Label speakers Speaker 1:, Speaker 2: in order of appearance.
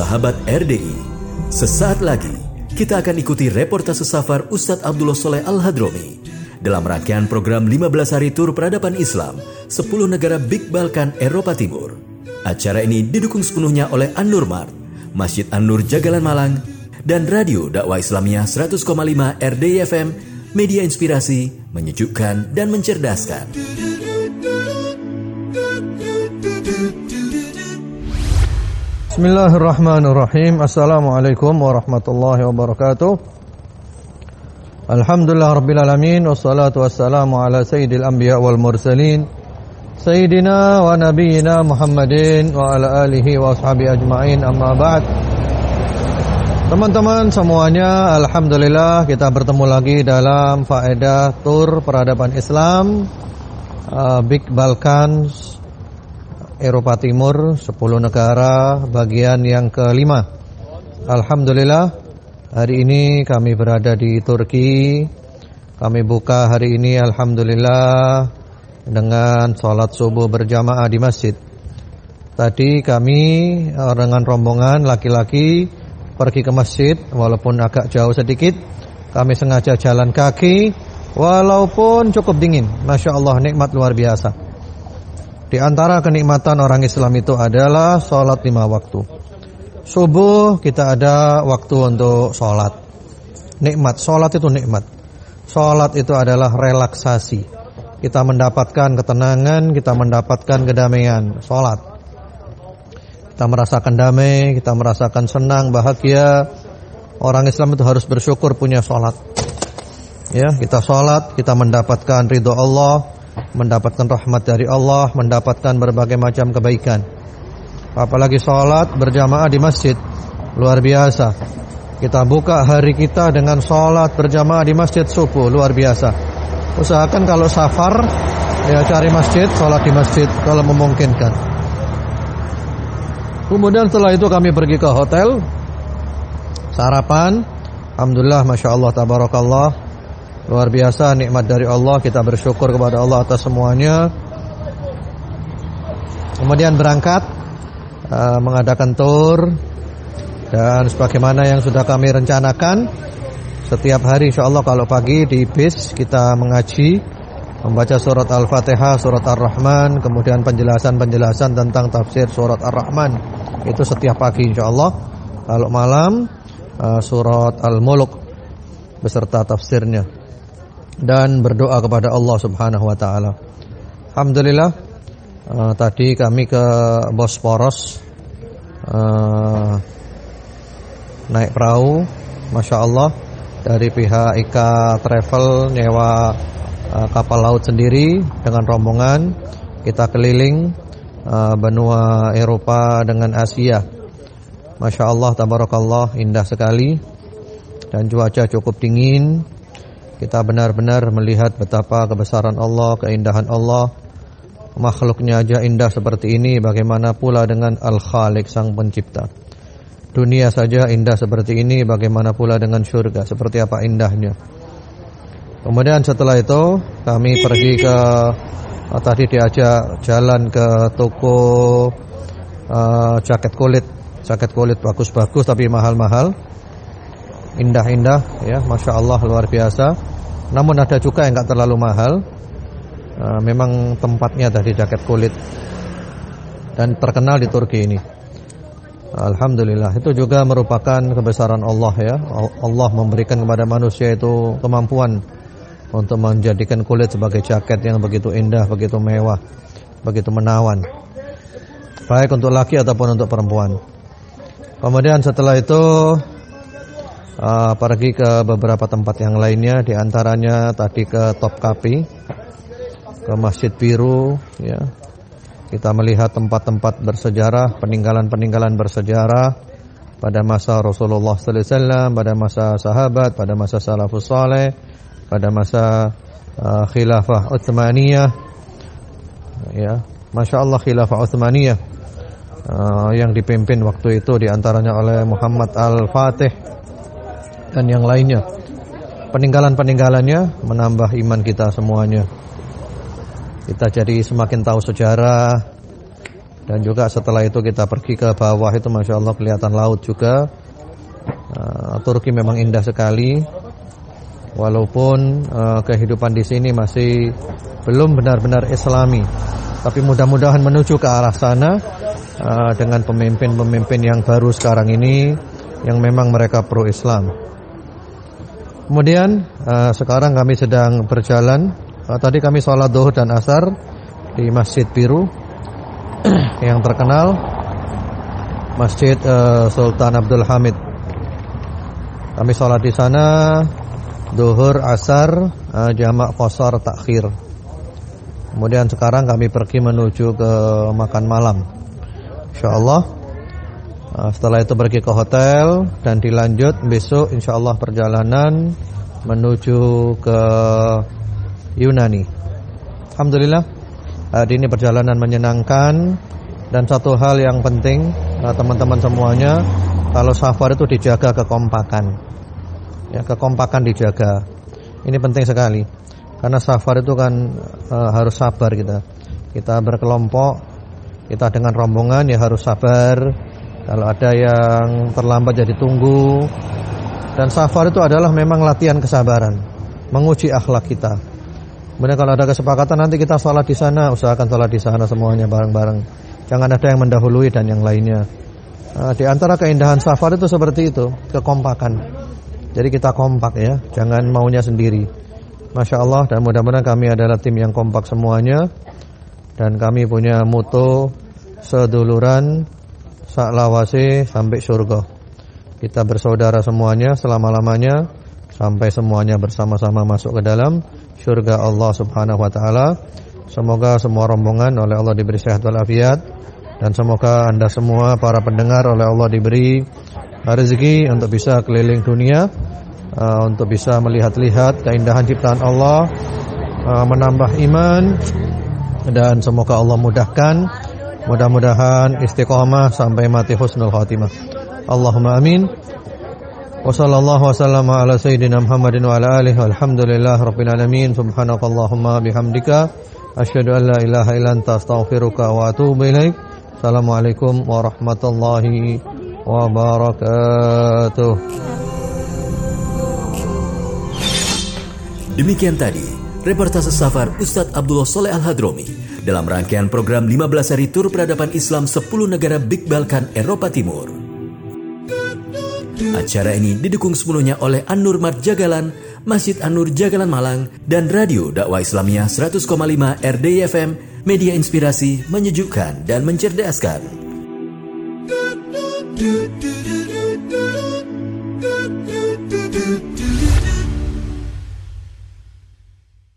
Speaker 1: Sahabat RDI, sesaat lagi kita akan ikuti reportase safar Ustadz Abdullah Soleh Al-Hadromi dalam rangkaian program 15 hari tur peradaban Islam 10 negara Big Balkan Eropa Timur. Acara ini didukung sepenuhnya oleh An-Nur Mart, Masjid An-Nur Jagalan Malang, dan Radio Dakwah Islamiyah 100,5 RDI FM, media inspirasi, menyejukkan, dan mencerdaskan.
Speaker 2: Bismillahirrahmanirrahim. Assalamualaikum warahmatullahi wabarakatuh. Alhamdulillah Rabbil Alamin. Wassalatu wassalamu ala sayyidil anbiya wal mursalin. Sayyidina wa nabiyina Muhammadin Wa ala alihi wa ashabi ajma'in. Amma ba'd. Teman-teman semuanya Alhamdulillah kita bertemu lagi dalam faedah tur peradaban Islam uh, Big Balkans Eropa Timur 10 negara bagian yang kelima. Alhamdulillah hari ini kami berada di Turki. Kami buka hari ini Alhamdulillah dengan sholat subuh berjamaah di masjid. Tadi kami eh, dengan rombongan laki-laki pergi ke masjid walaupun agak jauh sedikit. Kami sengaja jalan kaki walaupun cukup dingin. Masya Allah nikmat luar biasa di antara kenikmatan orang Islam itu adalah sholat lima waktu. Subuh kita ada waktu untuk sholat. Nikmat, sholat itu nikmat. Sholat itu adalah relaksasi. Kita mendapatkan ketenangan, kita mendapatkan kedamaian. Sholat. Kita merasakan damai, kita merasakan senang, bahagia. Orang Islam itu harus bersyukur punya sholat. Ya, kita sholat, kita mendapatkan ridho Allah mendapatkan rahmat dari Allah, mendapatkan berbagai macam kebaikan. Apalagi sholat berjamaah di masjid, luar biasa. Kita buka hari kita dengan sholat berjamaah di masjid subuh, luar biasa. Usahakan kalau safar, ya cari masjid, sholat di masjid kalau memungkinkan. Kemudian setelah itu kami pergi ke hotel, sarapan. Alhamdulillah, masya Allah, tabarakallah. Luar biasa nikmat dari Allah. Kita bersyukur kepada Allah atas semuanya. Kemudian berangkat uh, Mengadakan tour Dan sebagaimana yang sudah kami rencanakan Setiap hari insya Allah kalau pagi di bis Kita mengaji Membaca surat Al-Fatihah, surat Ar-Rahman Kemudian penjelasan-penjelasan tentang tafsir surat Ar-Rahman. Itu setiap pagi insya Allah. Kalau malam uh, Surat Al-Muluk Beserta tafsirnya dan berdoa kepada Allah Subhanahu wa taala. Alhamdulillah uh, tadi kami ke Bosporos uh, naik perahu, masya Allah dari pihak Ika Travel nyewa uh, kapal laut sendiri dengan rombongan kita keliling uh, benua Eropa dengan Asia. Masya Allah, tabarakallah, indah sekali dan cuaca cukup dingin kita benar-benar melihat betapa kebesaran Allah, keindahan Allah. Makhluknya aja indah seperti ini, bagaimana pula dengan Al-Khaliq sang pencipta. Dunia saja indah seperti ini, bagaimana pula dengan surga, seperti apa indahnya. Kemudian setelah itu kami pergi ke uh, tadi diajak jalan ke toko uh, jaket kulit, jaket kulit bagus-bagus tapi mahal-mahal indah-indah ya Masya Allah luar biasa. Namun ada juga yang nggak terlalu mahal. Uh, memang tempatnya tadi jaket kulit dan terkenal di Turki ini. Alhamdulillah itu juga merupakan kebesaran Allah ya. Allah memberikan kepada manusia itu kemampuan untuk menjadikan kulit sebagai jaket yang begitu indah, begitu mewah, begitu menawan. Baik untuk laki ataupun untuk perempuan. Kemudian setelah itu uh, pergi ke beberapa tempat yang lainnya di antaranya tadi ke Topkapi ke Masjid Biru ya. Kita melihat tempat-tempat bersejarah peninggalan-peninggalan bersejarah pada masa Rasulullah wasallam pada masa sahabat pada masa salafus saleh pada masa uh, khilafah Utsmaniyah ya. Masya Allah khilafah Utsmaniyah uh, yang dipimpin waktu itu di antaranya oleh Muhammad Al-Fatih dan yang lainnya. Peninggalan-peninggalannya menambah iman kita semuanya. Kita jadi semakin tahu sejarah dan juga setelah itu kita pergi ke bawah itu masya Allah kelihatan laut juga. Uh, Turki memang indah sekali, walaupun uh, kehidupan di sini masih belum benar-benar Islami, tapi mudah-mudahan menuju ke arah sana uh, dengan pemimpin-pemimpin yang baru sekarang ini yang memang mereka pro Islam. Kemudian uh, sekarang kami sedang berjalan. Uh, tadi kami sholat duhur dan asar di Masjid Biru yang terkenal Masjid uh, Sultan Abdul Hamid. Kami sholat di sana duhur asar uh, jamak qasar takhir. Kemudian sekarang kami pergi menuju ke makan malam. Insyaallah uh, setelah itu pergi ke hotel dan dilanjut besok insyaallah perjalanan menuju ke Yunani. Alhamdulillah hari ini perjalanan menyenangkan dan satu hal yang penting eh, teman-teman semuanya kalau safar itu dijaga kekompakan. Ya, kekompakan dijaga. Ini penting sekali. Karena safar itu kan uh, harus sabar kita. Kita berkelompok, kita dengan rombongan ya harus sabar. Kalau ada yang terlambat jadi tunggu. Dan safar itu adalah memang latihan kesabaran, menguji akhlak kita. Kemudian kalau ada kesepakatan nanti kita sholat di sana, usahakan sholat di sana semuanya bareng-bareng. Jangan ada yang mendahului dan yang lainnya. Nah, di antara keindahan safar itu seperti itu, kekompakan. Jadi kita kompak ya, jangan maunya sendiri. Masya Allah dan mudah-mudahan kami adalah tim yang kompak semuanya dan kami punya moto seduluran saklawase sampai surga. Kita bersaudara semuanya selama-lamanya sampai semuanya bersama-sama masuk ke dalam surga Allah Subhanahu wa taala. Semoga semua rombongan oleh Allah diberi sehat walafiat dan semoga Anda semua para pendengar oleh Allah diberi rezeki untuk bisa keliling dunia uh, untuk bisa melihat-lihat keindahan ciptaan Allah, uh, menambah iman dan semoga Allah mudahkan mudah-mudahan istiqomah sampai mati husnul khatimah. Allahumma amin. Wa sallallahu wasallam ala sayyidina Muhammadin wa ala alihi walhamdulillah rabbil alamin subhanakallahumma bihamdika Asyhadu an la ilaha illa anta astaghfiruka wa atubu ilaik. Assalamualaikum warahmatullahi wabarakatuh.
Speaker 1: Demikian tadi reportase safar Ustadz Abdullah Soleh Al-Hadromi dalam rangkaian program 15 hari tur peradaban Islam 10 negara Big Balkan Eropa Timur. Acara ini didukung sepenuhnya oleh An-Nur Jagalan, Masjid An-Nur Jagalan Malang, dan Radio Dakwah Islamiyah 100,5 RDI FM, media inspirasi, menyejukkan, dan mencerdaskan.